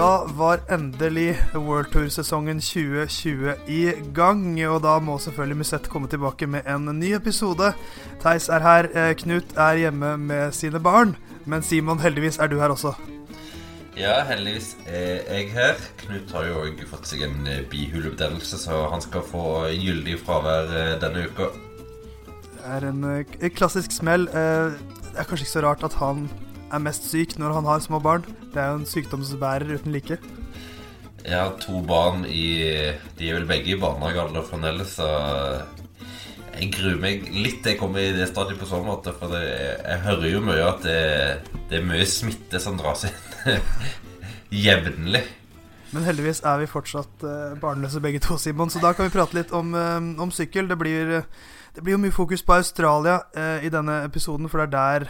Da var endelig World Tour-sesongen 2020 i gang, og da må selvfølgelig Musett komme tilbake med en ny episode. Theis er her, eh, Knut er hjemme med sine barn, men Simon, heldigvis er du her også. Ja, heldigvis er jeg her. Knut har jo òg fått seg en eh, bihulebetennelse, så han skal få gyldig fravær eh, denne uka. Det er en klassisk smell. Det er kanskje ikke så rart at han er mest syk når han har små barn. Det er jo en sykdomsbærer uten like. Jeg har to barn i De er vel begge i barnehagealder fremdeles, så jeg gruer meg litt til jeg kommer i det stadiet på sånn måte. For det, jeg hører jo mye at det, det er mye smitte som dras inn jevnlig. Men heldigvis er vi fortsatt eh, barnløse begge to, Simon, så da kan vi prate litt om, eh, om sykkel. Det blir, det blir jo mye fokus på Australia eh, i denne episoden, for det er der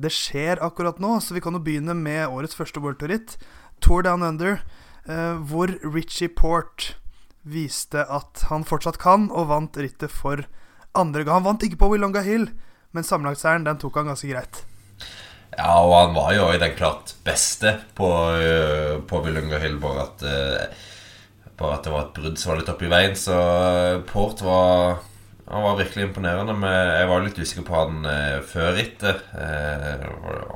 det skjer akkurat nå. Så vi kan jo begynne med årets første World Tour-ritt, Tour Down Under, eh, hvor Richie Port viste at han fortsatt kan, og vant rittet for andre gang. Han vant ikke på Willonga Hill, men sammenlagtseieren den tok han ganske greit. Ja, og han var jo i den klart beste på, øh, på Willunga Hill, bare at, øh, bare at det var et brudd som var litt oppi veien. Så Port var Han var virkelig imponerende. Men jeg var litt usikker på han eh, før rittet. Eh,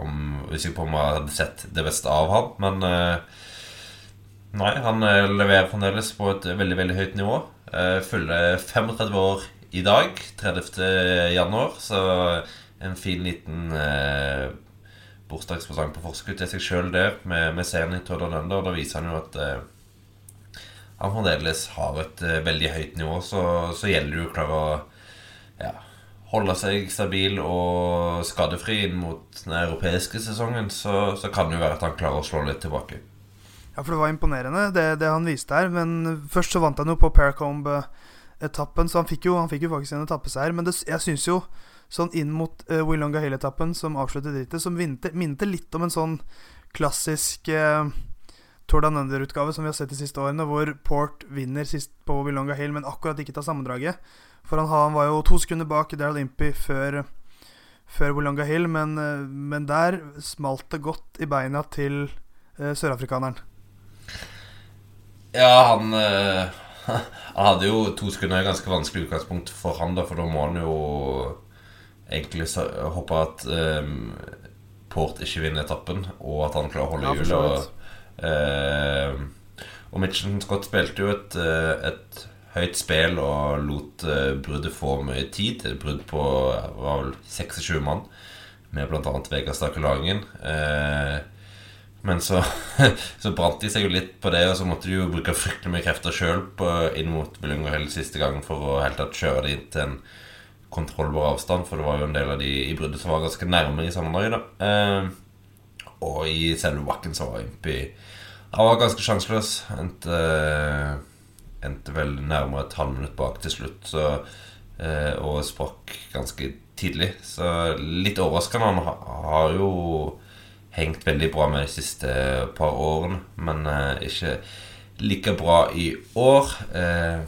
om, usikker på om jeg hadde sett det beste av han. Men eh, nei, han øh, leverer fremdeles på et veldig, veldig høyt nivå. Eh, fyller 35 år i dag, 30. januar, så en fin liten eh, bursdagspresang på forskudd til seg sjøl der, med, med serien i Tour Lønder. Da viser han jo at uh, han fremdeles har et uh, veldig høyt nivå. Så, så gjelder det å klare å ja, holde seg stabil og skadefri inn mot den europeiske sesongen. Så, så kan det jo være at han klarer å slå litt tilbake. Ja, for det var imponerende, det, det han viste her. Men først så vant han jo på Paracombe-etappen, så han fikk, jo, han fikk jo faktisk en etappeseier. Men det, jeg syns jo sånn inn mot uh, Willonga Hill-etappen, som avsluttet rittet, som minte litt om en sånn klassisk uh, Tour Down Under-utgave som vi har sett de siste årene, hvor Port vinner sist på Willonga Hill, men akkurat ikke tar sammendraget. For han, han var jo to sekunder bak Daryl Impy før, før Willonga Hill, men, uh, men der smalt det godt i beina til eh, sørafrikaneren. Ja, han øh, Han hadde jo to sekunder et ganske vanskelig utgangspunkt for han, da, for da må han jo egentlig håpe at um, Port ikke vinner etappen, og at han klarer å holde hjulet. så eh, og Mitchelton Scott spilte jo et, eh, et høyt spill og lot eh, bruddet få mye tid. Et brudd på var vel 26 mann, med bl.a. Vegard Stake Langen. Eh, men så, så brant de seg jo litt på det, og så måtte de jo bruke fryktelig mye krefter sjøl inn mot Billungerhell siste gang for å helt tatt kjøre det inn til en kontrollbar avstand, for det var jo en del av de i bruddet som var ganske nærme i sammendraget. da. Eh, og i selve bakken så var Impi Han var ganske sjanseløs. Endte, endte vel nærmere et halvminutt bak til slutt, så, eh, og sprakk ganske tidlig. Så litt overraskende. Han har jo hengt veldig bra med de siste par årene, men eh, ikke like bra i år. Eh,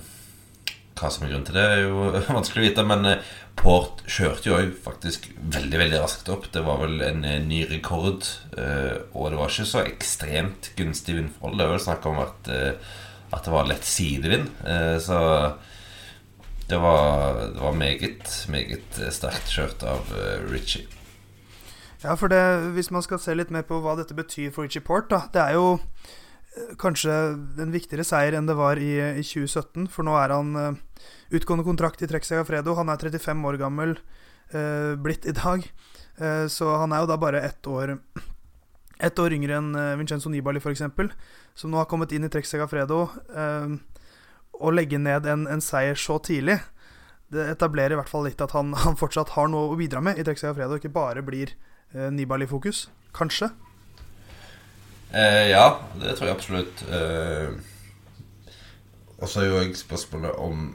hva som er grunnen til det, er jo vanskelig å vite, men Port kjørte jo faktisk veldig veldig raskt opp. Det var vel en eh, ny rekord, eh, og det var ikke så ekstremt gunstig vindforhold. Det er vel snakk om at, eh, at det var lett sidevind, så det var, det var meget, meget sterkt kjørt av Ritchie. Ja, for det, hvis man skal se litt mer på hva dette betyr for Richie Port, da Det er jo kanskje en viktigere seier enn det var i, i 2017, for nå er han eh, utgående kontrakt i Trek Segafredo. Han er 35 år gammel eh, blitt i dag, Eh, så han er jo da bare ett år Ett år yngre enn eh, Vincenzo Nibali, f.eks., som nå har kommet inn i Trek Segafredo. Eh, å legge ned en, en seier så tidlig, det etablerer i hvert fall litt at han, han fortsatt har noe å bidra med i Trek Segafredo, ikke bare blir eh, Nibali-fokus. Kanskje. Eh, ja, det tror jeg absolutt. Eh, og så er jo òg spørsmålet om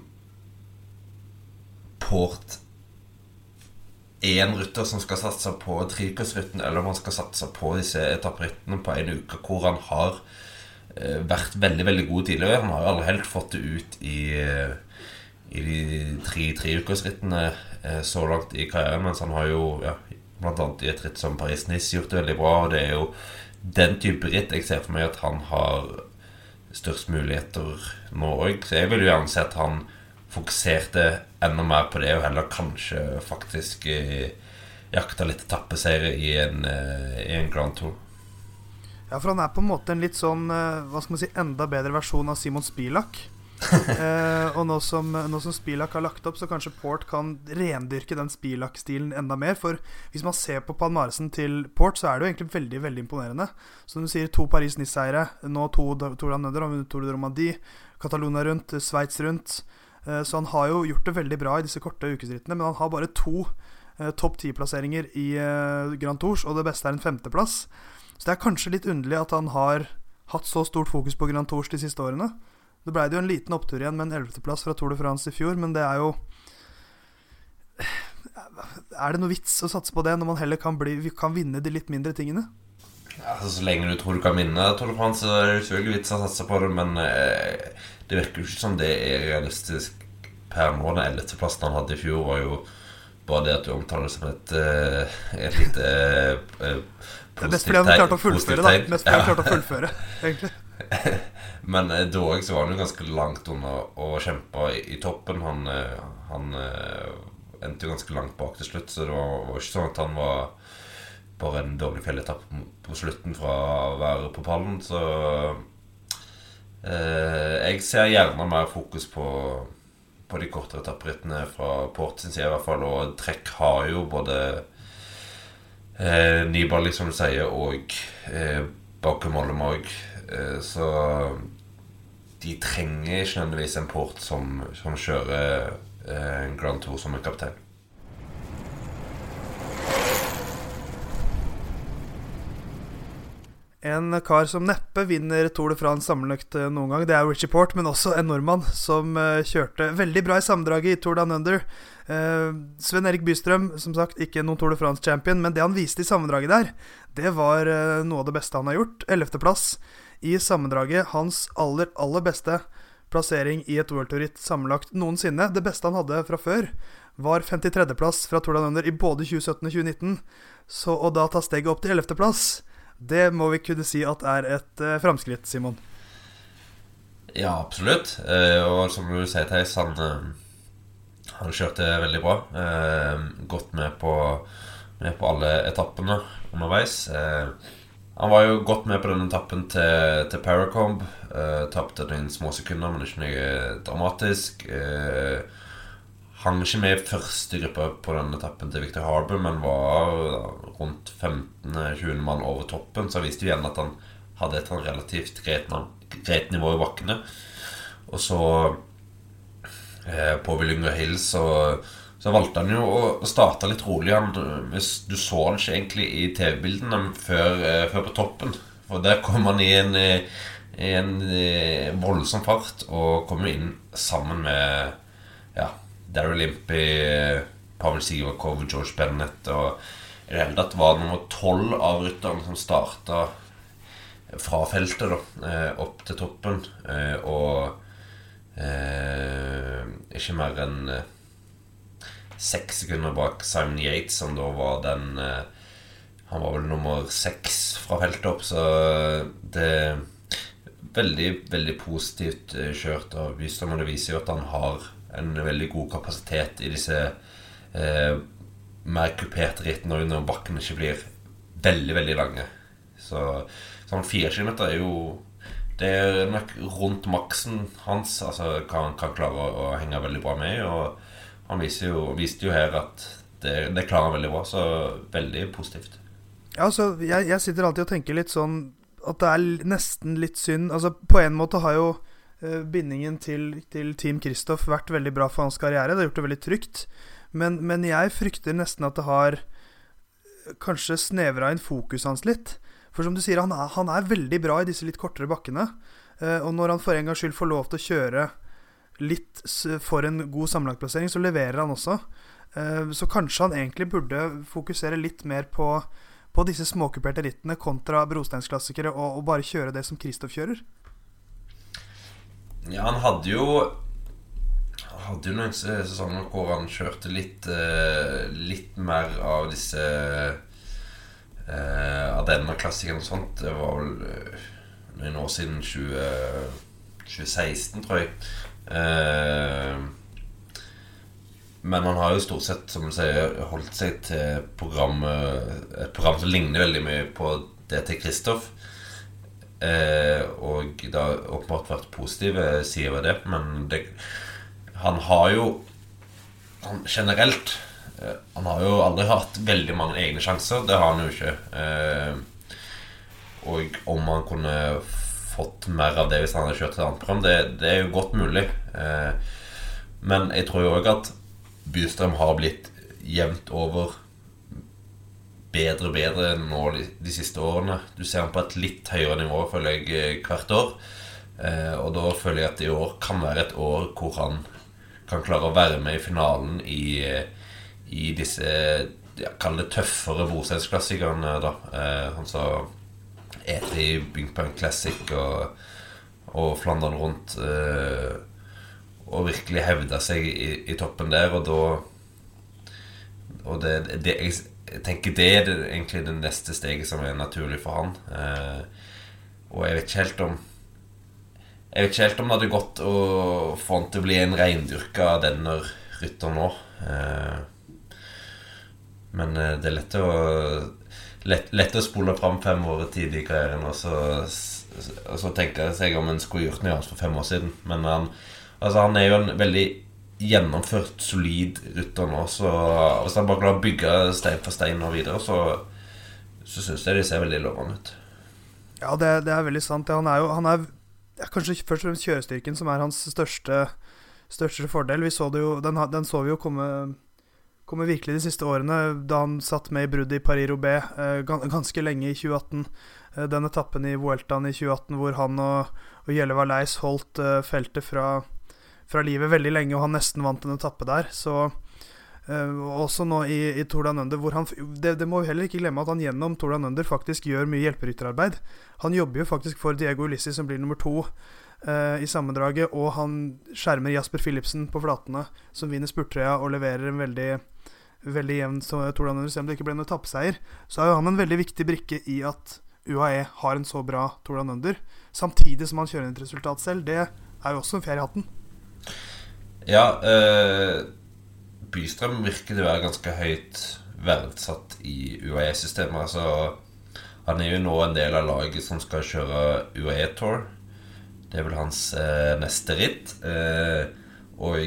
Port er en rytter som skal satse på trikursrytten, eller om han skal satse på disse etapperittene på en uke hvor han har eh, vært veldig veldig god tidligere. Han har jo aldri helt fått det ut i, eh, i de tre treukersrittene eh, så langt i karrieren, mens han har jo ja, annet i et ritt som Paris-Nice gjort det veldig bra. Og det er jo den type ritt jeg ser for meg at han har størst muligheter nå òg. Så jeg vil jo gjerne se at han fokuserte enda mer på det, og heller kanskje faktisk eh, jakta litt etappeseiere i, en, eh, i en Grand Tour. Ja, for han er på en måte en litt sånn eh, Hva skal man si enda bedre versjon av Simon Spilak. eh, og nå som, som Spilak har lagt opp, så kanskje Port kan rendyrke den Spilak-stilen enda mer. For hvis man ser på palmaresen til Port, så er det jo egentlig veldig veldig imponerende. Som du sier, to Paris-Nice-eiere, nå to Tour Nødder, de Romandie, Catalonia rundt, Sveits rundt. Eh, så han har jo gjort det veldig bra i disse korte ukesrittene, men han har bare to eh, topp ti-plasseringer i eh, Grand Tours, og det beste er en femteplass. Så det er kanskje litt underlig at han har hatt så stort fokus på Grand Tours de siste årene. Det blei det jo en liten opptur igjen med en ellevteplass fra Tour de France i fjor, men det er jo Er det noe vits å satse på det når man heller kan, bli, kan vinne de litt mindre tingene? Ja, altså, så lenge du tror du kan vinne Tour de France, så er det selvfølgelig vits å satse på det, men eh, det virker jo ikke som det er realistisk per nå. Den ellevteplassen han hadde i fjor, var jo bare det at du omtaler det som et, eh, et lite eh, Mest fordi han klarte å fullføre, da. Mest fordi han klarte å fullføre, egentlig. Men eh, da så var han jo ganske langt unna å kjempe i, i toppen. Han, eh, han eh, endte jo ganske langt bak til slutt, så det var, var ikke sånn at han var bare en dårlig fjelletapp på slutten fra å være på pallen. Så eh, jeg ser gjerne mer fokus på, på de kortere etapperittene fra Port sin side, i hvert fall. Og trekk har jo både eh, Nibali, som du sier, og eh, Bakum Ollem. Eh, så de trenger ikke nødvendigvis en port som, som kjører eh, en Grand Tour som en kaptein. En kar som neppe vinner Tour de France sammenlagt eh, noen gang, det er Richie Port, men også en nordmann som kjørte veldig bra i sammendraget i Tour Down Under. Sven Erik Bystrøm, som sagt, ikke noen Tour de France-champion, men det han viste i sammendraget der, det var noe av det beste han har gjort. Ellevteplass i sammendraget hans aller, aller beste plassering i et World Tour-ritt sammenlagt noensinne. Det beste han hadde fra før, var 53.-plass fra Tour Under i både 2017 og 2019. Så å da ta steget opp til 11.-plass, det må vi kunne si at er et uh, framskritt, Simon. Ja, absolutt. Uh, og som du sier, Theis, han, uh, han kjørte veldig bra. Uh, godt med på, med på alle etappene underveis. Uh, han var jo godt med på denne etappen til, til Paracomb. Uh, Tapte noen små sekunder, men ikke noe dramatisk. Uh, hang ikke med i første gruppe på denne etappen til Victor Harbour, men var rundt 15-20 mann over toppen. Så viste jo igjen at han hadde et relativt greit, nivå i bakkene. Og så uh, på Willinger Hill så så valgte han jo å starte litt rolig. Han, hvis du så han ikke egentlig i TV-bildene før, eh, før, på toppen. For der kom han i en, i en eh, voldsom fart og kom inn sammen med ja, Daryl Limpy, Pavel Sigvakov, George Bennett og i det hele tatt var nummer tolv av rytterne som starta fra feltet da, eh, opp til toppen. Og eh, ikke mer enn seks sekunder bak Simon Yates, som da var den eh, Han var vel nummer seks fra feltet opp, så det er veldig, veldig positivt eh, kjørt av Bystad. Det viser jo at han har en veldig god kapasitet i disse eh, mer kuperte rittene når bakkene ikke blir veldig, veldig lange. Så sånn fire kilometer er jo det er nok rundt maksen hans. Altså kan, kan klare å, å henge veldig bra med. Og han jo, viste jo her at det, det, klarer han veldig bra. Så veldig positivt. Ja, altså, jeg, jeg, sitter alltid og tenker litt sånn at det er nesten litt synd Altså, på en måte har jo uh, bindingen til, til Team Kristoff vært veldig bra for hans karriere. Det har gjort det veldig trygt. Men, men jeg frykter nesten at det har eh, kanskje snevra inn fokuset hans litt. For som du sier, han er, han er veldig bra i disse litt kortere bakkene. Uh, og når han for en gangs skyld får lov til å kjøre litt for en god sammenlagtplassering, så leverer han også. Eh, så kanskje han egentlig burde fokusere litt mer på, på disse småkuperte rittene kontra brosteinsklassikere, og, og bare kjøre det som Kristoff kjører. Ja, han hadde jo Han hadde jo noen sesonger hvor han kjørte litt, eh, litt mer av disse Av denne klassikeren og sånt. Det var vel eh, noen år siden 20, 2016, tror jeg. Eh, men han har jo stort sett, som du sier, holdt seg til programmet et program som ligner veldig mye på det til Kristoff. Eh, og det har åpenbart vært positive sider ved det, men det, han har jo han, Generelt eh, Han har jo aldri hatt veldig mange egne sjanser. Det har han jo ikke. Eh, og om han kunne fått mer av det hvis han hadde kjørt et annet program, det, det er jo godt mulig. Eh, men jeg tror jo òg at Bystrøm har blitt jevnt over bedre og bedre nå de siste årene. Du ser han på et litt høyere nivå, føler jeg, eh, hvert år. Eh, og da føler jeg at i år kan være et år hvor han kan klare å være med i finalen i, i disse ja, Kall det tøffere Vorseisklassikerne, da. Eh, han sa E3 Bingpunk Classic og, og Flandern rundt. Eh, og virkelig hevde seg i, i, toppen der, og da Og det, det jeg, tenker det er egentlig det neste steget som er naturlig for han. Eh, og jeg vet ikke helt om Jeg vet ikke helt om det hadde gått å få han til å bli en reindyrka denne rytter nå. Eh, men det er lett å lett, lett å spole fram fem år tidlig i karrieren og så, så tenke seg om en skulle gjort noe annet for fem år siden. Men han Altså Han er jo en veldig gjennomført, solid rytter nå. Så hvis han bare klarer å bygge stein for stein og videre, så, så syns jeg de ser veldig lovende ut. Ja, det, det, er veldig sant. Han er jo han er, kanskje først og fremst kjørestyrken som er hans største, største fordel. Vi så det jo, den, den så vi jo komme, komme, virkelig de siste årene, da han satt med i bruddet i Paris-Roubais eh, ganske lenge i 2018. Eh, den etappen i Vueltaen i 2018 hvor han og, og Gjelle Valais holdt eh, feltet fra fra livet veldig lenge, og han nesten vant en etappe der. Så uh, Også nå i, i Tour de Under, hvor han det, det, må vi heller ikke glemme at han gjennom Tour de Under faktisk gjør mye hjelperytterarbeid. Han jobber jo faktisk for Diego Ulissi, som blir nummer to uh, i sammendraget, og han skjermer Jasper Philipsen på flatene, som vinner spurttrøya og leverer en veldig veldig jevn Tour Down Under, selv om det ikke ble noen etappeseier. Så er jo han en veldig viktig brikke i at UAE har en så bra Tour Under, samtidig som han kjører et resultat selv. Det er jo også en fjær i hatten. Ja, øh, Bystrøm virker det å være ganske høyt verdsatt i UAE-systemet. Altså, han er jo nå en del av laget som skal kjøre UAE Tour. Det er vel hans øh, neste ritt. Øh, og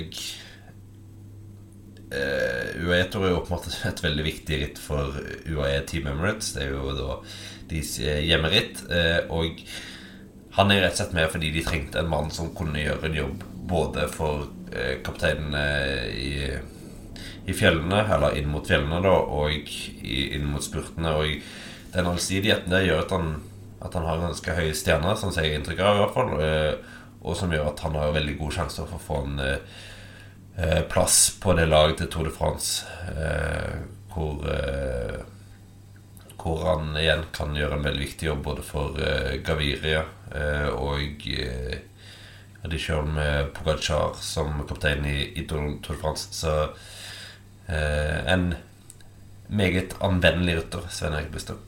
UAE Tour er jo måte et veldig viktig ritt for UAE Team Emirates. Det er jo da deres hjemmeritt. Eh, og han er rett og slett med fordi de trengte en mann som kunne gjøre en jobb både for kapteinene eh, i, i, fjellene, eller inn mot fjellene, da, og inn mot spurtene. Og den allsidigheten der gjør at han, at han har ganske høye stjerner, sånn som jeg har inntrykk av, i hvert fall. Eh, og som gjør at han har veldig gode sjanser for å få en eh, plass på det laget til Tour de France, eh, hvor eh, hvor han igjen kan gjøre en veldig viktig jobb både for Gaviria og de kjører med Pogacar som kaptein i, i Tour de France. Så eh, en meget anvendelig rytter, Svein Erik Bustad.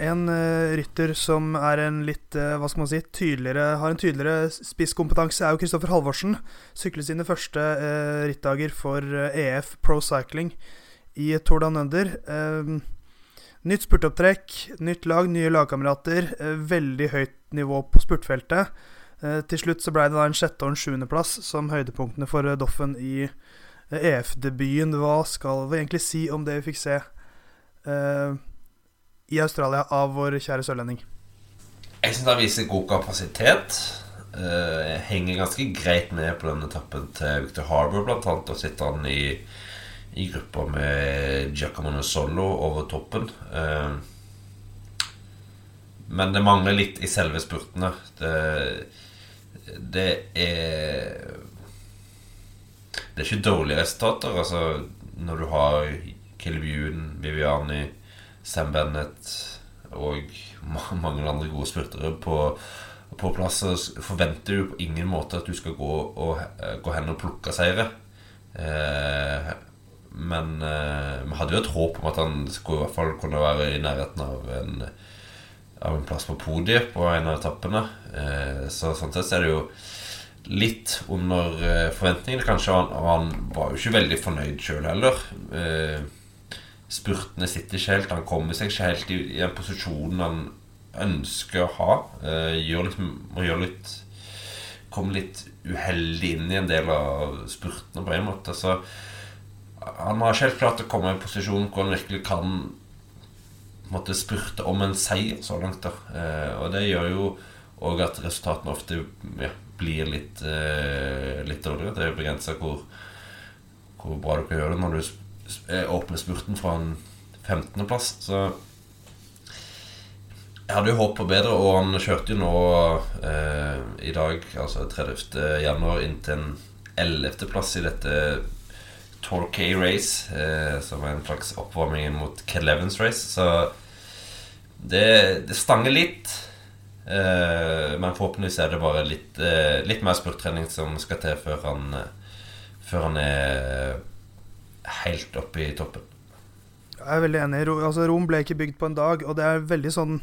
En uh, rytter som er en litt uh, hva skal man si, tydeligere, har en tydeligere spisskompetanse, er jo Kristoffer Halvorsen. Sykler sine første uh, rittdager for EF Pro Cycling i Tour Down Under. nytt spurtopptrekk, nytt lag, nye lagkamerater. veldig høyt nivå på spurtfeltet. Til slutt så ble det da en sjette- og en sjuendeplass som høydepunktene for Doffen i EF-debuten. E Hva skal vi egentlig si om det vi fikk se uh, i Australia av vår kjære sørlending? Jeg syns han viser god kapasitet. Uh, henger ganske greit med på den etappen til Victor Harbour, blant annet. Og sitter han i, i gruppa med Giacomo Solo over toppen. Uh, men det mangler litt i selve spurtene. Det det er Det er ikke dårlige resultater. Altså, når du har Ewan, Viviani, Sam Bennett og mange andre gode spurtere på, på plass, så forventer du på ingen måte at du skal gå, og, gå hen og plukke seire. Eh, men vi hadde jo et håp om at han skulle i hvert fall kunne være i nærheten av en, av en plass på podiet på en av etappene. så sånn sett er det jo litt under forventningene, kanskje. Han, han var jo ikke veldig fornøyd sjøl heller. Spurtene sitter ikke helt. Han kommer seg ikke helt i, i en posisjon han ønsker å ha. gjør liksom, må gjøre litt komme litt uheldig inn i en del av spurtene på en måte. Så han har ikke helt klart å komme i en posisjon hvor han virkelig kan måtte spurte om en seier så langt. da uh, Og det gjør jo òg at resultatene ofte ja, blir litt, uh, litt dårligere. Det er jo begrensa hvor, hvor, bra du kan gjøre det når du åpner spurten fra en 15.-plass. Så jeg hadde jo håp på bedre, og han kjørte jo nå eh, i dag, altså 30. januar, inn til en 11.-plass i dette Torquay Race, eh, som er en slags oppvarming mot Ken Levens Race. Så det, det stanger litt. Eh, men forhåpentligvis er det bare litt, eh, litt mer spurttrening som skal til før han, før han er helt oppe i toppen. Jeg er veldig enig. Altså, Rom ble ikke bygd på en dag, og det er veldig sånn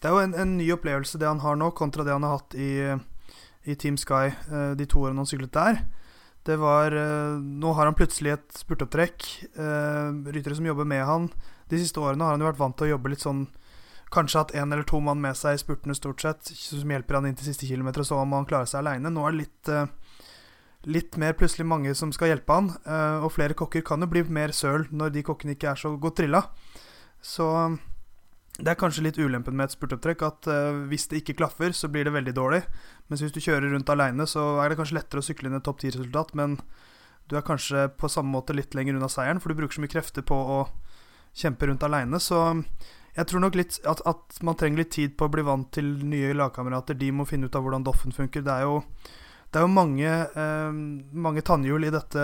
det er jo en, en, ny opplevelse, det han har nå, kontra det han har hatt i, i Team Sky eh, de to årene han syklet der. Det var eh, Nå har han plutselig et spurtopptrekk. Eh, ryttere som jobber med han. De siste årene har han jo vært vant til å jobbe litt sånn Kanskje hatt én eller to mann med seg i spurtene, stort sett, som hjelper han inn til siste kilometer, og så må han klare seg aleine. Nå er det litt, litt mer plutselig mange som skal hjelpe han, og flere kokker kan jo bli mer søl når de kokkene ikke er så godt trilla. Så det er kanskje litt ulempen med et spurtopptrekk at uh, hvis det ikke klaffer, så blir det veldig dårlig. Mens hvis du kjører rundt aleine, så er det kanskje lettere å sykle inn et topp ti-resultat, men du er kanskje på samme måte litt lenger unna seieren, for du bruker så mye krefter på å kjempe rundt aleine. Så jeg tror nok litt at, at, man trenger litt tid på å bli vant til nye lagkamerater. De må finne ut av hvordan Doffen funker. Det er jo, det er jo mange, eh, mange tannhjul i dette,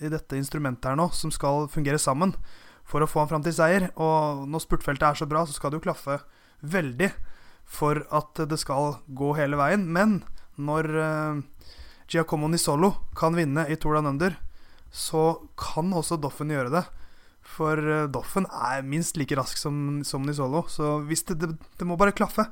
i dette instrumentet her nå som skal fungere sammen for å få han fram til seier. Og når spurtfeltet er så bra, så skal det jo klaffe veldig for at det skal gå hele veien. Men når eh, Giacomo Nisolo kan vinne i Tour Down Under, så kan også Doffen gjøre det. For uh, Doffen er minst like rask som, som Nisolo, så det, det, det, må bare klaffe.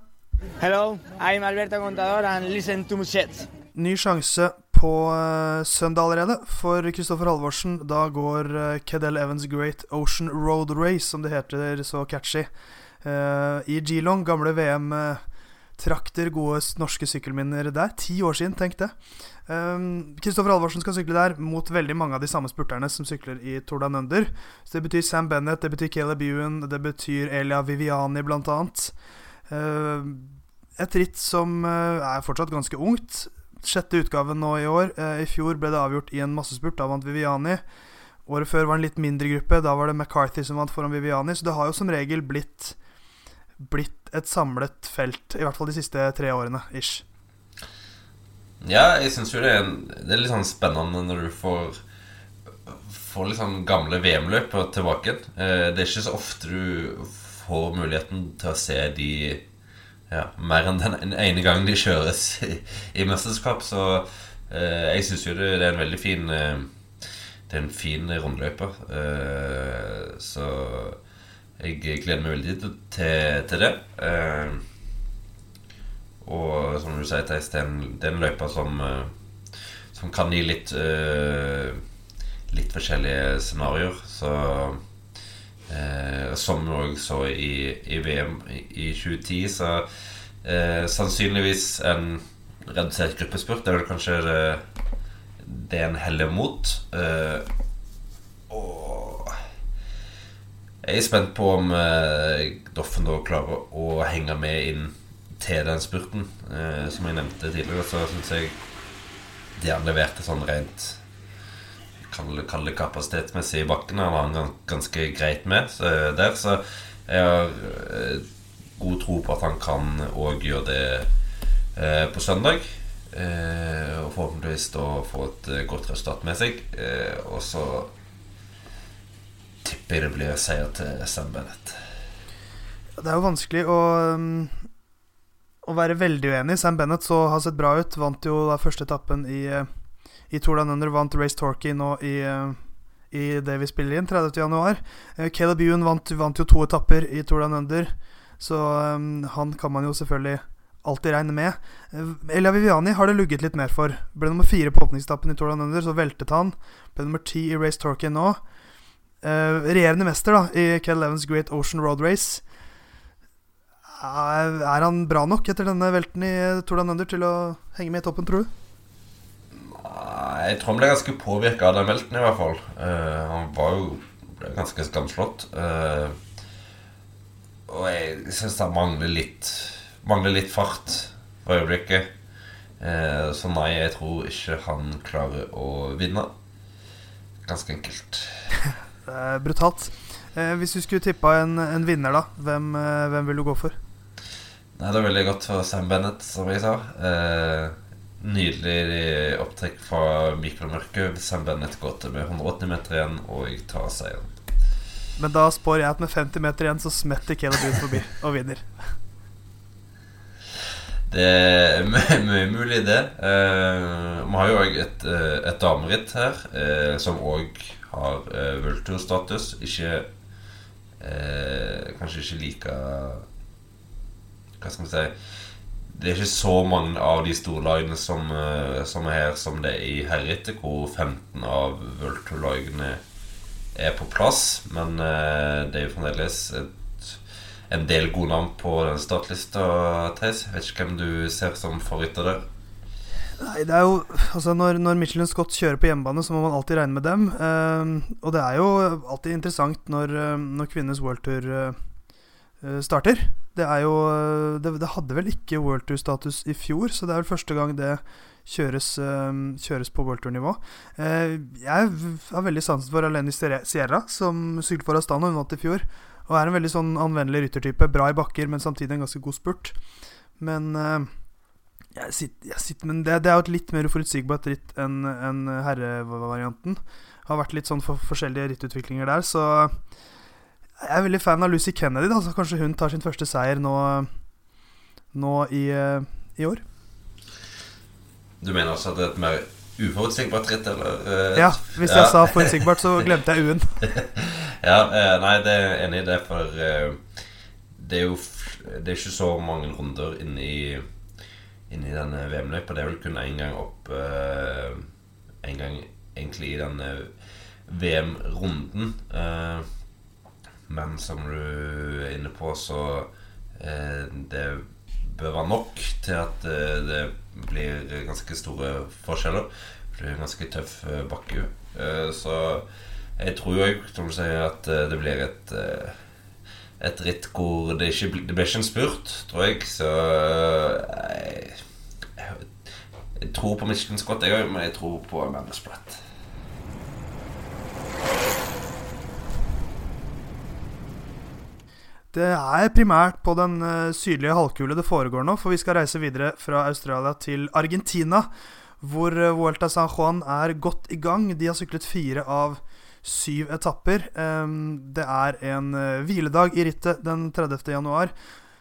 Hello, I'm Alberto Contador and listen to Mushet. Ny sjanse på uh, søndag allerede for Kristoffer Halvorsen. Da går uh, Cadell Evans Great Ocean Road Race, som det heter så catchy, uh, i Geelong. Gamle VM-trakter, gode norske sykkelminner der. Ti år siden, tenk det. Kristoffer Halvorsen skal sykle der mot veldig mange av de samme spurterne som sykler i Tour de Nunder. Så det betyr Sam Bennett, det betyr Caleb Ewan, det betyr Elia Viviani, blant annet. et ritt som er fortsatt ganske ungt sjette utgaven nå i år. Eh, I fjor ble det avgjort i en massespurt. Da vant Viviani. Året før var det en litt mindre gruppe. Da var det McCarthy som vant foran Viviani. Så det har jo som regel blitt, blitt et samlet felt. I hvert fall de siste tre årene. Ish. Ja, jeg syns jo det er, det er, litt sånn spennende når du får Får litt sånn gamle VM-løp tilbake. Eh, det er ikke så ofte du får muligheten til å se de ja, mer enn den ene gangen de kjøres i, i mesterskap. Så eh, jeg syns jo det, det, er en veldig fin eh, Det er en fin rundeløype. Eh, så jeg gleder meg veldig til, til det. Eh, og som du sier, Theis, det er en, det er en løype som, eh, som kan gi litt eh, Litt forskjellige scenarioer. Så Eh, som vi òg så i, i, VM i 2010. Så eh, sannsynligvis en redusert gruppespurt. Det er vel kanskje det, det en heller mot. Eh, og jeg er spent på om eh, Doffen da klarer å henge med inn til den spurten. Eh, som jeg nevnte tidligere, så syns jeg de han leverte sånn rent kall det kapasitetsmessig i bakken. Han har han ganske greit med så der. Så jeg har eh, god tro på at han kan òg gjøre det eh, på søndag. Eh, og forhåpentligvis da få et godt resultat med seg. og så tipper jeg det blir seier til Sam Bennett. Det er jo vanskelig å, um, å være veldig uenig. Sam Bennett så har sett bra ut. Vant jo da første etappen i i Tour Down Under vant Race Torquay nå i, uh, i det vi spiller inn, 30.1. Uh, Caleb Ewan vant, vant, jo to etapper i Tour Down Under, så um, han kan man jo selvfølgelig alltid regne med. Elia Viviani har det lugget litt mer for. Ble nummer fire på åpningstappen i Tour Down Under, så veltet han. Ble nummer ti i Race Torquay nå. Uh, regjerende mester da i Kel Evans Great Ocean Road Race. Er han bra nok etter denne velten i Tour Down Under til å henge med i toppen, tror du? Jeg tror han ble ganske påvirka av den velten, i hvert fall. Uh, han var jo ganske skamslått. Uh, og jeg syns han mangler litt Mangler litt fart for øyeblikket. Uh, så nei, jeg tror ikke han klarer å vinne. Ganske enkelt. brutalt. hvis du skulle tippa en, en, vinner, da, hvem, hvem vil du gå for? Nei, Det er veldig godt for Sam Bennett, som jeg sa. Eh, Nydelig opptrekk fra Mikael Mørke. Sam Bennett går til med 180 meter igjen, og tar seieren. Men da spår jeg at med 50 meter igjen så smetter Caleb ut forbi og vinner. Det er mye mulig, det. Uh, vi har jo òg et, uh, et dameritt her uh, som òg har uh, Vulture-status. Ikke Kanskje ikke like Hva skal vi si det er ikke så mange av de storlagene som, eh, som er her, som det er i herrerittet, hvor 15 av World Tour-lagene er på plass. Men eh, det er jo fremdeles et, en del gode navn på den startlista, Theis. Vet ikke hvem du ser som favoritter der. Nei, det er jo Altså, når, når Michelin Scott kjører på hjemmebane, så må man alltid regne med dem. Eh, og det er jo alltid interessant når, når kvinnenes World Tour Eh, starter. Det jo eh, det, det, hadde vel ikke World Tour-status i fjor, så det er vel første gang det kjøres, uh, kjøres på World Tour-nivå. Jeg har veldig sansen for Aleni Sierra, som syklet for Astana. Hun vant i fjor. Og er en veldig sånn anvendelig ryttertype. Bra i bakker, men samtidig en ganske god spurt. Men jeg sitter, jeg sitter, men det, det, er jo et litt mer uforutsigbart ritt enn en herrevarianten. Har vært litt sånn for forskjellige rittutviklinger der, så jeg er veldig fan av Lucy Kennedy. Da, så kanskje hun tar sin første seier nå, nå i, eh, i, år. Du mener altså at det er et mer uforutsigbart ritt, eller? Uh, ja, hvis ja. jeg sa forutsigbart, så glemte jeg U-en. ja, uh, nei, det er enig i det, for det er jo Det er ikke så mange runder inni, Inni denne VM-løypa. Det er vel kun én gang opp En gang egentlig i denne VM-runden. Men som du er inne på, så eh, det bør være nok til at eh, det blir ganske store forskjeller. Det blir en ganske tøff eh, bakke. Eh, så jeg tror jo, som du sier, at eh, det blir et eh, et ritt hvor det ikke blir, det blir ikke en spurt, tror jeg. Så jeg, jeg, jeg tror på Michelin Scott, jeg òg, men jeg tror på Amanda Spratt. Det er primært på den uh, sydlige halvkule det foregår nå, for vi skal reise videre fra Australia til Argentina, hvor uh, Vuelta San Juan er godt i gang. De har syklet fire av syv etapper. Det er en uh, hviledag i rittet den 30. januar.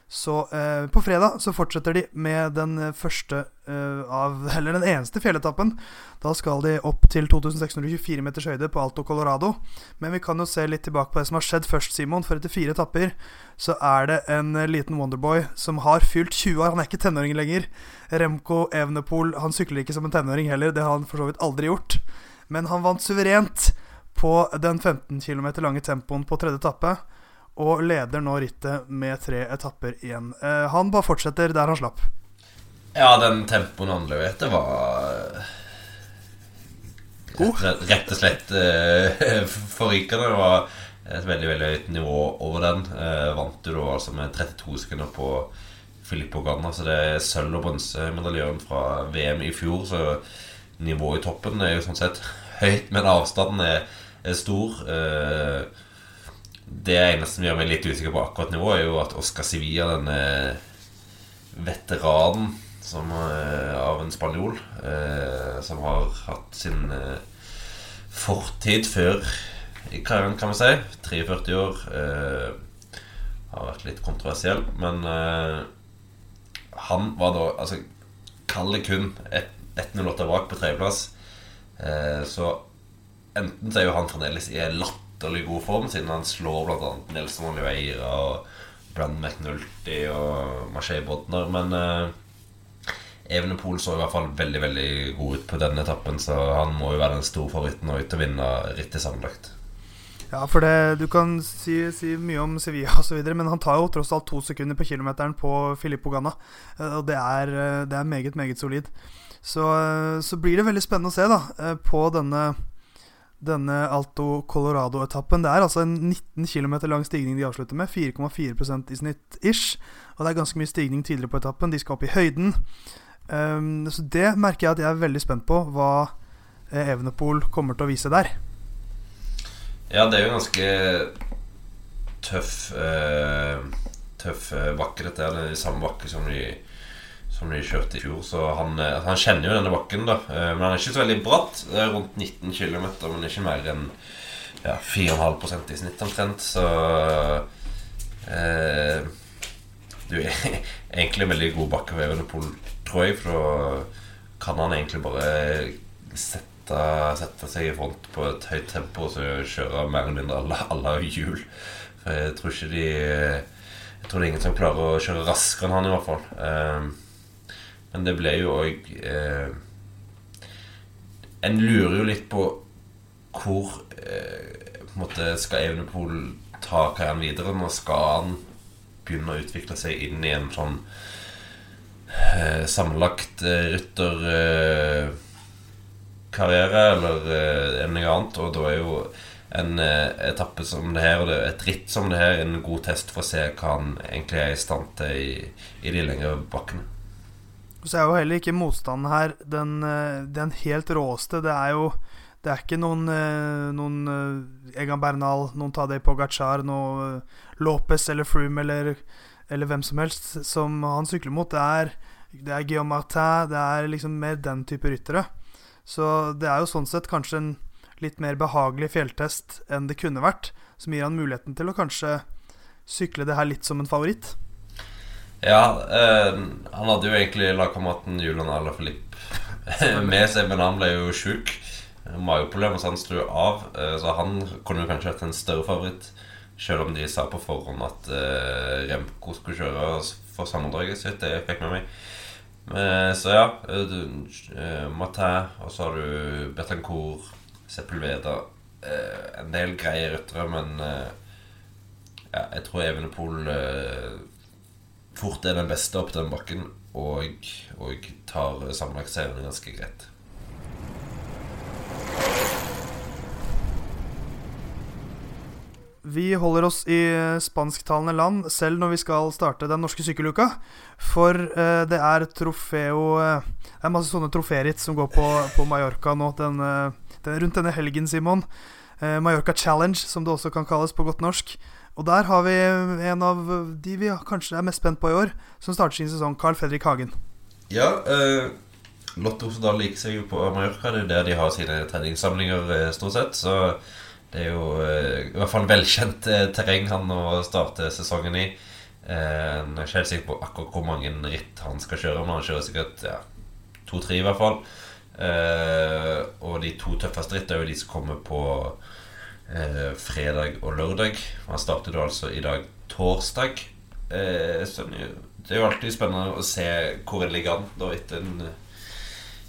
Så eh, på fredag så fortsetter de med den første eh, av Eller den eneste fjelletappen. Da skal de opp til 2624 meters høyde på Alto Colorado. Men vi kan jo se litt tilbake på det som har skjedd først, Simon. For etter fire etapper så er det en eh, liten Wonderboy som har fylt 20 år. Han er ikke tenåring lenger. Remco Evenepool han sykler ikke som en tenåring heller. Det har han for så vidt aldri gjort. Men han vant suverent på den 15 km lange tempoen på tredje etappe og leder nå rittet med tre etapper igjen. Eh, han bare fortsetter der han slapp. Ja, den tempoen han leverte, var God. Rett, og slett uh, forrykende. Det var et veldig veldig høyt nivå over den. Vant du da altså med 32 sekunder på Filippo Ganna. Så det er sølv- og bronsemedaljen fra VM i fjor. Så nivået i toppen er jo sånn sett høyt, men avstanden er, er stor. Uh, det eneste som gjør meg litt usikker på akkurat nivå, er jo at Oscar Sevilla, denne veteranen som, eh, av en spanjol, eh, som har hatt sin eh, fortid før i karrieren, kan man si, 43 år, eh, har vært litt kontroversiell, men eh, han var da Altså, kall det kun 1.08 bak på tredjeplass. Eh, så enten så er jo han fremdeles i latterlig god form, siden han slår bl.a. Nelson Oliveira og Brann McNulty og Marché Bodner, men uh, Evenepool så i hvert fall veldig veldig god ut på denne etappen, så han må jo være den store favoritten og til å vinne rittet sammenlagt. Ja, for det, du kan si, si mye om Sevilla osv., men han tar jo tross alt to sekunder på kilometeren på Filippo Ganna. Og det er, det er meget, meget solid. Så, så, blir det veldig spennende å se da på denne, denne Alto Colorado-etappen. Det er altså en 19 km lang stigning de avslutter med. 4,4% i snitt ish. Og det er ganske mye stigning tidligere på etappen. De skal opp i høyden. Um, så det merker jeg at jeg er veldig spent på hva eh, Evenepool kommer til å vise der. Ja, det er jo ganske tøff uh, Tøff uh, vakkerhet. Det er den samme vakker som de, som de kjørte i fjor. Så han, uh, han kjenner jo denne bakken, da. men han er ikke så veldig bratt. Det er rundt 19 km, men ikke mer enn ja, 4,5 i snitt omtrent. Så du er egentlig en veldig god bakke ved Evenepool tror jeg. For da kan han egentlig bare sette, sette seg i front på et høyt tempo og så kjøre mer eller mindre alle, alle hjul. For jeg tror ikke de Jeg tror det er ingen som klarer å kjøre raskere enn han, i hvert fall. Eh, men det ble jo òg eh, En lurer jo litt på hvor eh, på en måte skal Evenepool ta karrieren videre. Når skal han begynne å utvikle seg inn i en sånn eh, sammenlagt eh, rytterkarriere eh, eller en noe annet. Og da er jo en eh, etappe som det her, og et ritt som det her, en god test for å se hva han egentlig er i stand til i, i de lengre bakkene. Så er jo heller ikke motstanden her den, eh, den helt råeste. Det er jo det er ikke noen, noen Egan Bernal, noen Tadej Pogacar, noe Lopez eller Froome eller eller hvem som helst som han sykler mot. Det er, det er Guillaume Martin, det er liksom mer den type ryttere. Så det er jo sånn sett kanskje en litt mer behagelig fjelltest enn det kunne vært, som gir han muligheten til å kanskje sykle det her litt som en favoritt. Ja, eh, han hadde jo egentlig lagkameraten Julian Alaphilippe med seg, men han ble jo sjuk. Mageproblemer, så han slo av. Eh, så han kunne jo kanskje vært en større favoritt. Selv om de sa på forhånd at uh, Remco skulle kjøre for sammendraget sitt. Det fikk med meg. Men, så ja. Uh, Matin, og så har du Betancour, Sepulveda. Uh, en del greie ryttere, men uh, ja, jeg tror Evenepool uh, fort er den beste opp den bakken, og, og tar sammenlagtseieren ganske greit. Vi holder oss i spansktalende land selv når vi skal starte den norske sykkeluka. For eh, det er trofeo uh, Det er masse sånne troféritt som går på, på Mallorca nå den, uh, den, rundt denne helgen, Simon. Mallorca Challenge, som det også kan kalles på godt norsk. Og der har vi en av de vi kanskje er mest spent på i år, som starter sin sesong, Carl Fredrik Hagen. Ja, eh, Lotte Osedal liker seg jo på Mallorca. Det er der de har sine treningssamlinger, stort sett. Så det er jo eh, i hvert fall velkjent eh, terreng han å starte sesongen i. Eh, jeg er ikke helt sikker på akkurat hvor mange ritt han skal kjøre, men han kjører sikkert ja, to-tre i hvert fall. og de to tøffeste rittene er jo de som kommer på fredag og lørdag. Han starter da altså i dag torsdag. så det er jo alltid spennende å se hvor en ligger an da etter en,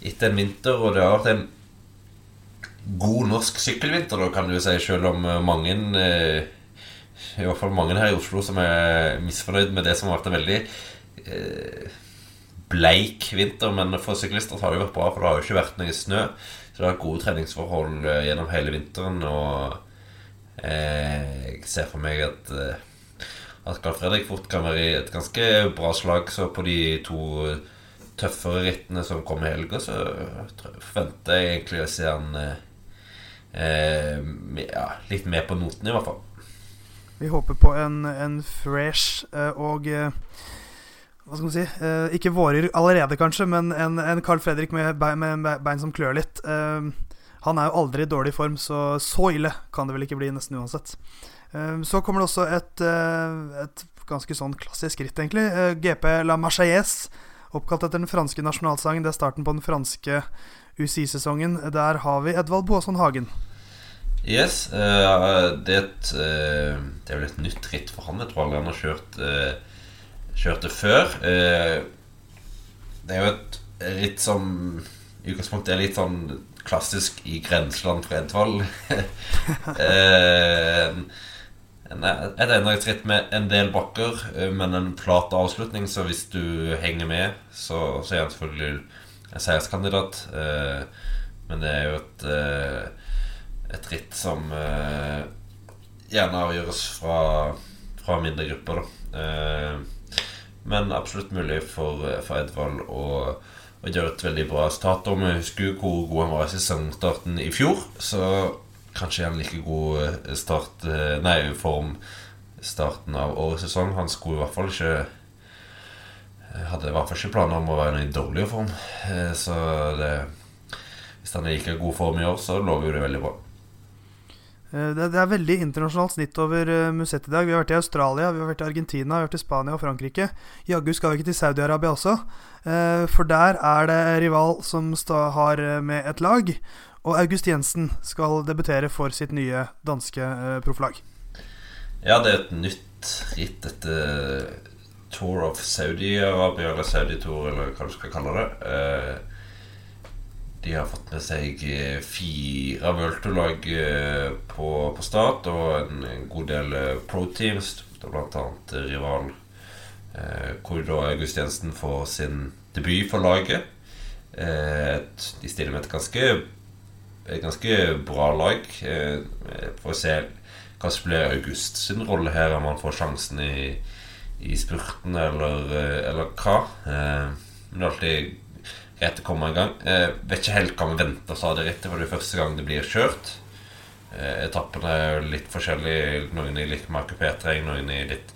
etter en vinter. Og det har vært en god norsk sykkelvinter, da, kan du si, selv om eh, mange eh, I hvert fall mange her i Oslo som er misfornøyd med det som har vært en veldig eh, bleik vinter. Men for syklister har det jo vært bra, for det har jo ikke vært noe snø. Så det har vært gode treningsforhold gjennom hele vinteren. Og jeg ser for meg at at Carl Fredrik fort kan være i et ganske bra slag. Så på de to tøffere rittene som kommer i helga, så forventer jeg egentlig å se han eh, ja, litt mer på noten, i hvert fall. Vi håper på en, en fresh eh, og eh, hva skal man si eh, Ikke vårer allerede, kanskje, men en, en Carl Fredrik med bein, med bein som klør litt. Eh, han er jo aldri i dårlig form, så så ille kan det vel ikke bli, nesten uansett. Eh, så kommer det også et, et ganske sånn klassisk ritt, egentlig. GP La Marseillaise, oppkalt etter den franske nasjonalsangen. Det er starten på den franske UCI-sesongen. Der har vi Edvald Boasson Hagen. Yes. Uh, det, er et, vel et nytt ritt for han. Jeg tror aldri han har kjørt, kjørt det før. det er jo et ritt som i utgangspunktet er litt sånn klassisk i grenseland for Edvald. et endagsritt med en del bakker, men en flat avslutning. Så hvis du henger med, så, så er han selvfølgelig en seierskandidat. men det er jo et et ritt som eh, gjerne avgjøres fra, fra mindre grupper, da. Eh, men absolutt mulig for, for Edvald å, å, gjør et veldig bra start. Og vi husker jo hvor god han var i sesongstarten i fjor, så kanskje han like god eh, start eh, Nei, form starten av årets sesong. Han skulle i hvert fall ikke eh, hadde i hvert fall ikke planer om å være i dårligere form. Så det, hvis han er like god form i år, så lover jo det veldig bra. Det, er veldig internasjonalt snitt over Musett i dag. Vi har vært i Australia, vi har vært i Argentina, vi har vært i Spania og Frankrike. Jaggu skal vi ikke til Saudi-Arabia også, for der er det rival som har med et lag. Og August Jensen skal debutere for sitt nye danske uh, profflag. Ja, det er et nytt ritt, dette Tour of Saudi-Arabia, eller Saudi-tour, eller hva du skal kalle det. De har fått med seg eh, fire World eh, på, på start og en, god del eh, pro-teams. Blant annet rival hvor da August Jensen får sin debut for laget. de stiller med et ganske, et ganske bra lag. for å se hva som blir August sin rolle her, om han får sjansen i, i spurten eller, eller hva. men det er alltid greit å komme i gang. Jeg vet ikke helt hva vi venter av det for det er første gang det blir kjørt. Eh, etappene er litt forskjellige. Noen i litt mer kupert terreng, noen i litt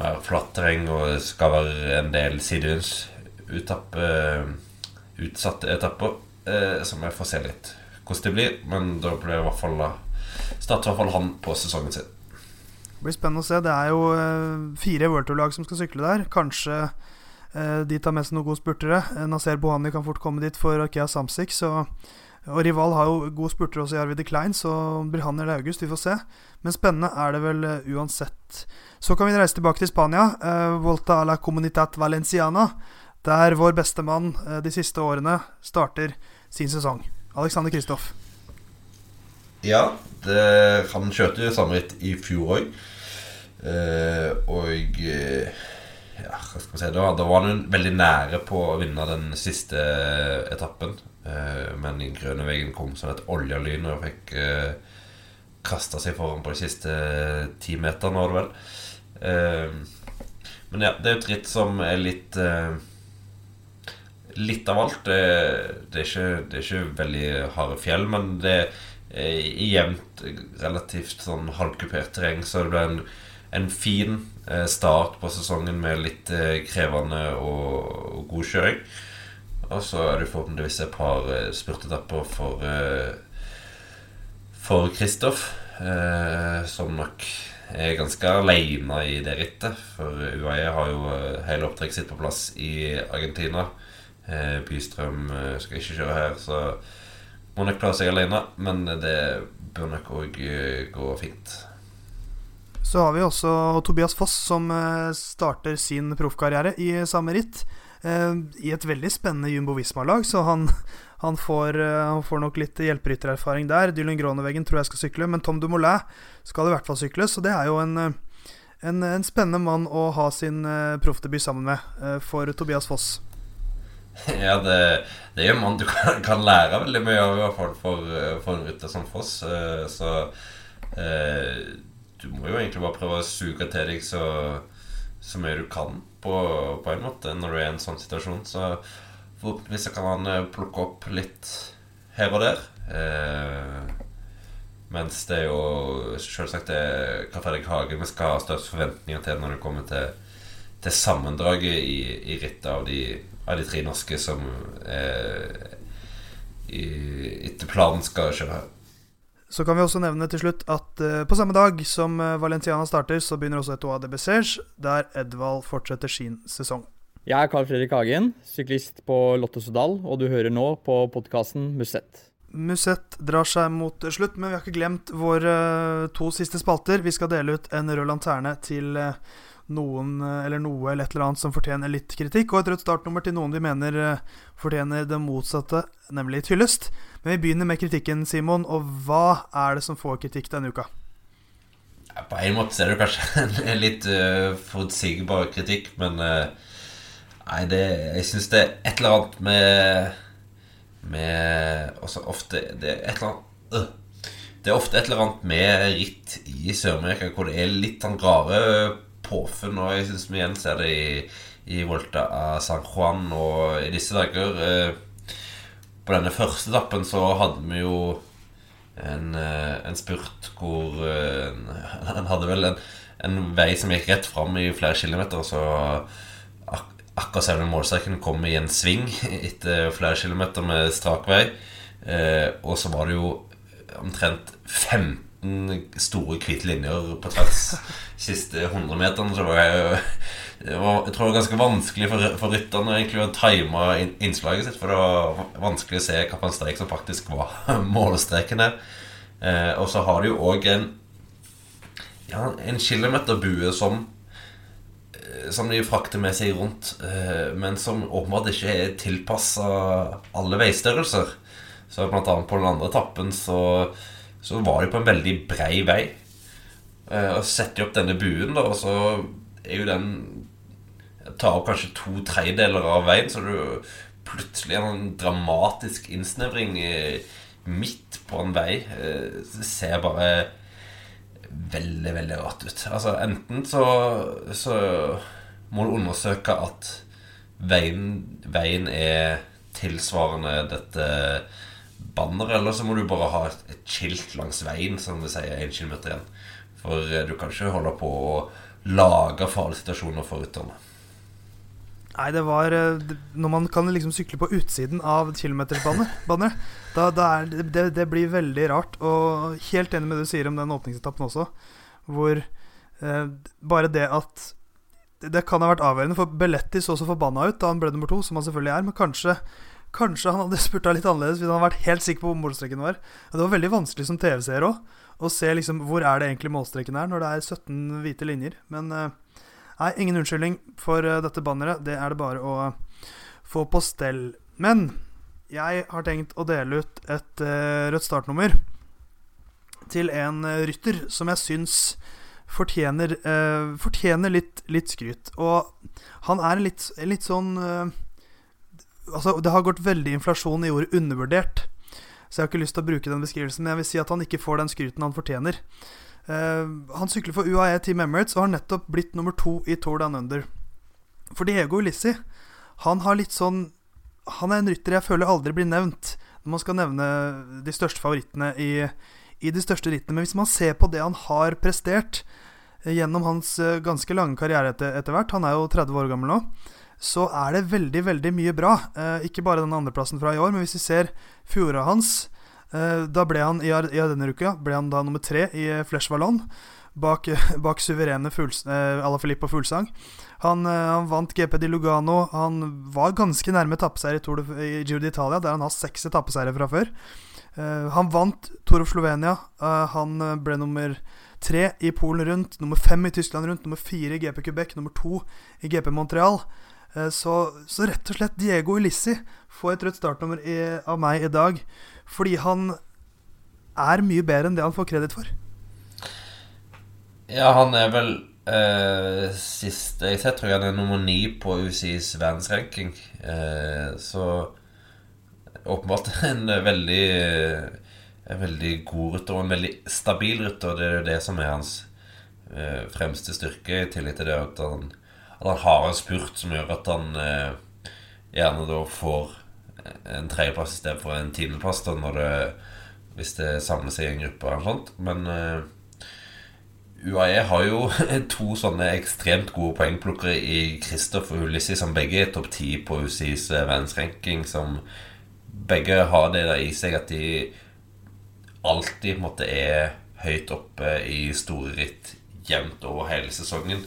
mer flatt terreng. Og skal være en del sidevinds eh, utsatte etapper, eh, som jeg får se litt hvordan det blir. Men da blir det i hvert fall starter i hvert fall han på sesongen sin. Det blir spennende å se. Det er jo eh, fire World Tour-lag som skal sykle der. Kanskje Eh, de tar med seg noen gode spurtere. Nasser Bohani kan fort komme dit for Akea Samsic. Så, og Rival har jo gode spurter også i Arvid Klein, så blir han eller August. Vi får se. Men spennende er det vel uh, uansett. Så kan vi reise tilbake til Spania. Uh, Volta a la Comunitat Valenciana. Der vår beste mann uh, de siste årene starter sin sesong. Alexander Kristoff. Ja, det, han kjørte samme ritt i fjor òg. og ja, hva skal si, da, da var han veldig nære på å vinne den siste etappen. Eh, men Grønevegen kom som et oljelyn og fikk eh, kasta seg foran på de siste ti meterne, var det vel. Eh, men ja, det er et ritt som er litt eh, Litt av alt. Det, det, er ikke, det, er ikke, veldig harde fjell, men det er jevnt, relativt sånn halvkupert terreng, så det blir en, en fin Eh, start på sesongen med litt eh, krevende og, god kjøring. Og så er det forhåpentligvis et par eh, spurtetapper for For Kristoff, som nok er ganske aleine i det rittet. For UAE har jo hele opptrekket sitt på plass i Argentina. Bystrøm skal ikke kjøre her, så må nok klare seg alene. Men det bør nok òg gå fint. Så har vi også Tobias Foss, som eh, starter sin proffkarriere i samme ritt. Eh, I et veldig spennende Jumbo Visma-lag, så han, han, får, eh, han, får, nok litt hjelperyttererfaring der. Dylan Groneveggen tror jeg skal sykle, men Tom Dumoulin skal i hvert fall sykle. Så det er jo en, en, en spennende mann å ha sin proffdebut sammen med for Tobias Foss. Ja, det, det er en mann du kan, kan, lære veldig mye av, i hvert fall for, for en rytter som Foss. Så eh, du må jo egentlig bare prøve å suge til deg så, så mye du kan, på, på, en måte, når du er i en sånn situasjon. Så forhåpentligvis kan han eh, plukke opp litt her og der. Eh, mens det er jo selvsagt det Karl Fredrik Hagen vi skal ha størst forventninger til når det kommer til, til sammendraget i, i rittet av av de tre norske som eh, i, etter planen skal kjøre. Så kan vi også nevne til slutt at uh, på samme dag som uh, Valenciana starter, så begynner også Etoile de Bessèges, der Edvald fortsetter sin sesong. Jeg er Carl Fredrik Hagen, syklist på Lotto Sodal, og du hører nå på podkasten Musett. Musett drar seg mot slutt, men vi har ikke glemt våre to siste spalter. Vi skal dele ut en rød lanterne til noen eller noe eller et eller annet som fortjener litt kritikk, og et rødt startnummer til noen vi mener fortjener det motsatte, nemlig et hyllest. Men vi begynner med kritikken, Simon. Og hva er det som får kritikk denne uka? På en måte er det kanskje en litt uh, forutsigbar kritikk, men uh, Nei, det, jeg syns det er et eller annet med Med også ofte Det er et eller annet uh, Det er ofte et eller annet med ritt i Sør-Amerika hvor det er litt sånn rare påfunn, og jeg syns vi igjen ser det i, i Volta av San Juan og i disse dager. På denne første etappen så hadde vi jo en, eh, en spurt hvor Han hadde vel en, en, vei som gikk rett fram i flere kilometer, så ak akkurat selve målstreken kom i en sving etter flere kilometer med strak vei. Eh, og så var det jo omtrent 15 store, hvite linjer på tvers siste 100 meterne. Så var jeg, var, jeg tror det var ganske vanskelig for, for rytterne egentlig å time innslaget sitt. For det var vanskelig å se hvilken strek som faktisk var målstreken her. Eh, og så har de jo òg en, ja, en kilometerbue som eh, som de frakter med seg rundt, eh, men som åpenbart ikke er tilpassa alle veistørrelser. Så blant annet på den andre etappen så, så var de på en veldig brei vei. Eh, og setter de opp denne buen, da, og så er jo den tar opp kanskje to tredjedeler av veien, så du plutselig en dramatisk innsnevring midt på en vei. Det eh, ser bare veldig, veldig rart ut. Altså Enten så, så må du undersøke at veien, veien er tilsvarende dette banneret, eller så må du bare ha et, et skilt langs veien som vil si 1 km igjen. For eh, du kan ikke holde på å lage farlige situasjoner for rytterne. Nei, det var eh, Når man kan liksom sykle på utsiden av kilometersbanner, da, da er det, det, blir veldig rart. Og helt enig med det du sier om den åpningsetappen også, hvor eh, bare det at Det kan ha vært avgjørende, for Belletti så så forbanna ut da han ble nummer to, som han selvfølgelig er, men kanskje Kanskje han hadde spurta litt annerledes hvis han hadde vært helt sikker på hvor målstreken var. Det var veldig vanskelig som TV-seer òg å se liksom hvor er det egentlig målstreken er, når det er 17 hvite linjer. Men uh, Nei, ingen unnskyldning for uh, dette banneret. Det er det bare å få på stell. Men jeg har tenkt å dele ut et uh, rødt startnummer til en rytter som jeg syns fortjener, fortjener litt, litt, skryt. Og han er litt, litt sånn Altså, det har gått veldig inflasjon i ordet 'undervurdert'. Så jeg har ikke lyst til å bruke den beskrivelsen, men jeg vil si at han ikke får den skryten han fortjener. Uh, han sykler for UAE Team Emirates og har nettopp blitt nummer to i Tour Down Under. For Diego Ulissi, han har litt sånn Han er en rytter jeg føler aldri blir nevnt når man skal nevne de største favorittene i, i de største rittene. Men hvis man ser på det han har prestert uh, gjennom hans uh, ganske lange karriere etter, etter, hvert Han er jo 30 år gammel nå. Så er det veldig, veldig mye bra. ikke bare den andreplassen fra i år, men hvis vi ser fjoråret hans Eh, da ble han i, denne uka ble han da nummer tre i eh, Flesh Vallon. Bak, bak suverene Fuls, eh, Ala Filippo Fuglsang. Han, han, vant GP di Lugano. Han var ganske nærme etappeseier i, i Giro d'Italia, der han har seks etappeseiere fra før. han vant Tour of Slovenia. han ble nummer tre i Polen rundt, nummer fem i Tyskland rundt, nummer fire i GP Quebec, nummer to i GP Montreal. Så, så, rett og slett Diego Ulissi får et rødt startnummer i, av meg i dag. Fordi han er mye bedre enn det han får kreditt for. Ja, han er vel eh, siste jeg ser, tror jeg han er nummer ni på UCIs verdensranking. Eh, så åpenbart en veldig En veldig god rytter og en veldig stabil rytter. Det er jo det som er hans eh, fremste styrke, i tillegg til det at han, at han har en spurt som gjør at han eh, gjerne da får en tredjeplass i stedet for en tiendeplass hvis det samler seg i en gruppe. eller sånt Men uh, eh, UAE har jo to sånne ekstremt gode poengplukkere i Kristoff og Ulissi, som begge er topp ti på UCIs uh, verdensranking. Som begge har det der i seg at de alltid på en måte er høyt oppe i store ritt jevnt over hele sesongen.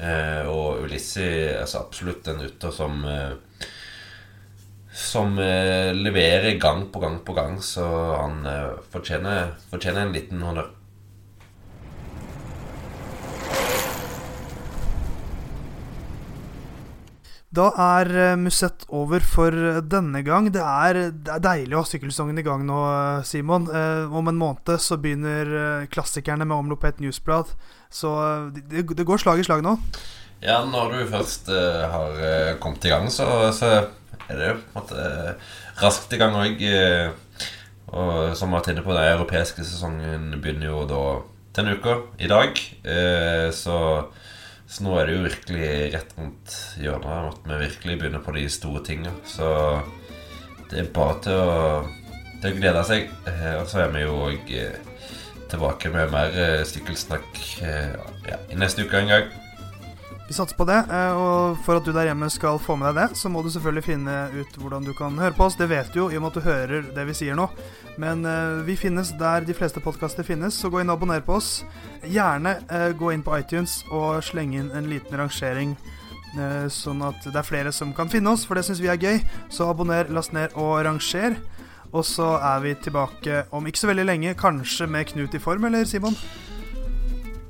Uh, og Ulissi er altså absolutt en rytter som uh, som eh, leverer gang på gang på gang, så han eh, fortjener, fortjener en liten honnør. Da er eh, Musett over for denne gang. Det er, det er deilig å ha sykkelsesongen i gang nå, eh, Simon. Eh, om en måned så begynner eh, klassikerne med Omlopet newsblad. Så eh, det, det går slag i slag nå. Ja, når du først uh, har eh, kommet i gang, så, så er det jo på en måte eh, raskt i gang òg. og som vi inne på, den europeiske sesongen begynner jo da denne uka, i dag. Så, så nå er det jo virkelig rett rundt hjørnet at vi virkelig begynner på de store tinga. Så det er bare til å, til å glede seg. Og så er vi jo òg tilbake med mer sykkelsnakk ja, i neste uke en gang. Vi satser på det. eh, Og for at du der hjemme skal få med deg det, så må du selvfølgelig finne ut hvordan du kan høre på oss. Det vet du jo i og med at du hører det vi sier nå. Men eh, vi finnes der de fleste podkaster finnes, så gå inn og abonner på oss. Gjerne eh, gå inn på iTunes og slenge inn en liten rangering. Sånn at det er flere som kan finne oss, for det syns vi er gøy. Så abonner, last ned og ranger. Og så er vi tilbake om ikke så veldig lenge, kanskje med Knut i form, eller Simon?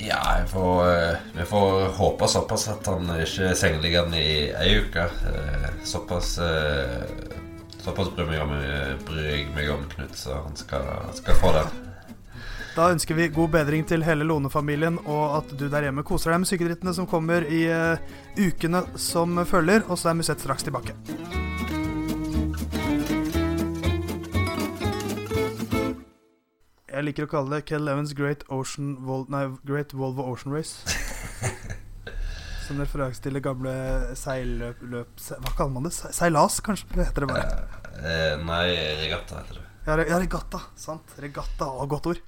Ja, får, eh, vi får håpe såpass at han ikke er sengeliggende i ei uke. Eh, Såpass eh, Såpass bryr, jeg meg om Knut, så han skal, skal få den. Da ønsker vi god bedring til hele Lone-familien, og at du der hjemme koser deg med sykedrittene som kommer i ukene som følger. Og så er Musett straks tilbake. Jeg liker å kalle det Kell Evans Great Ocean Vol nei, Great Volvo Ocean Race. Som referanse til det gamle seilløp... Løp, se, hva kaller man det? Se- Seilas, kanskje? Det heter det bare. Uh, nei, regatta heter det. Ja, regatta. Sant. Regatta. og godt ord.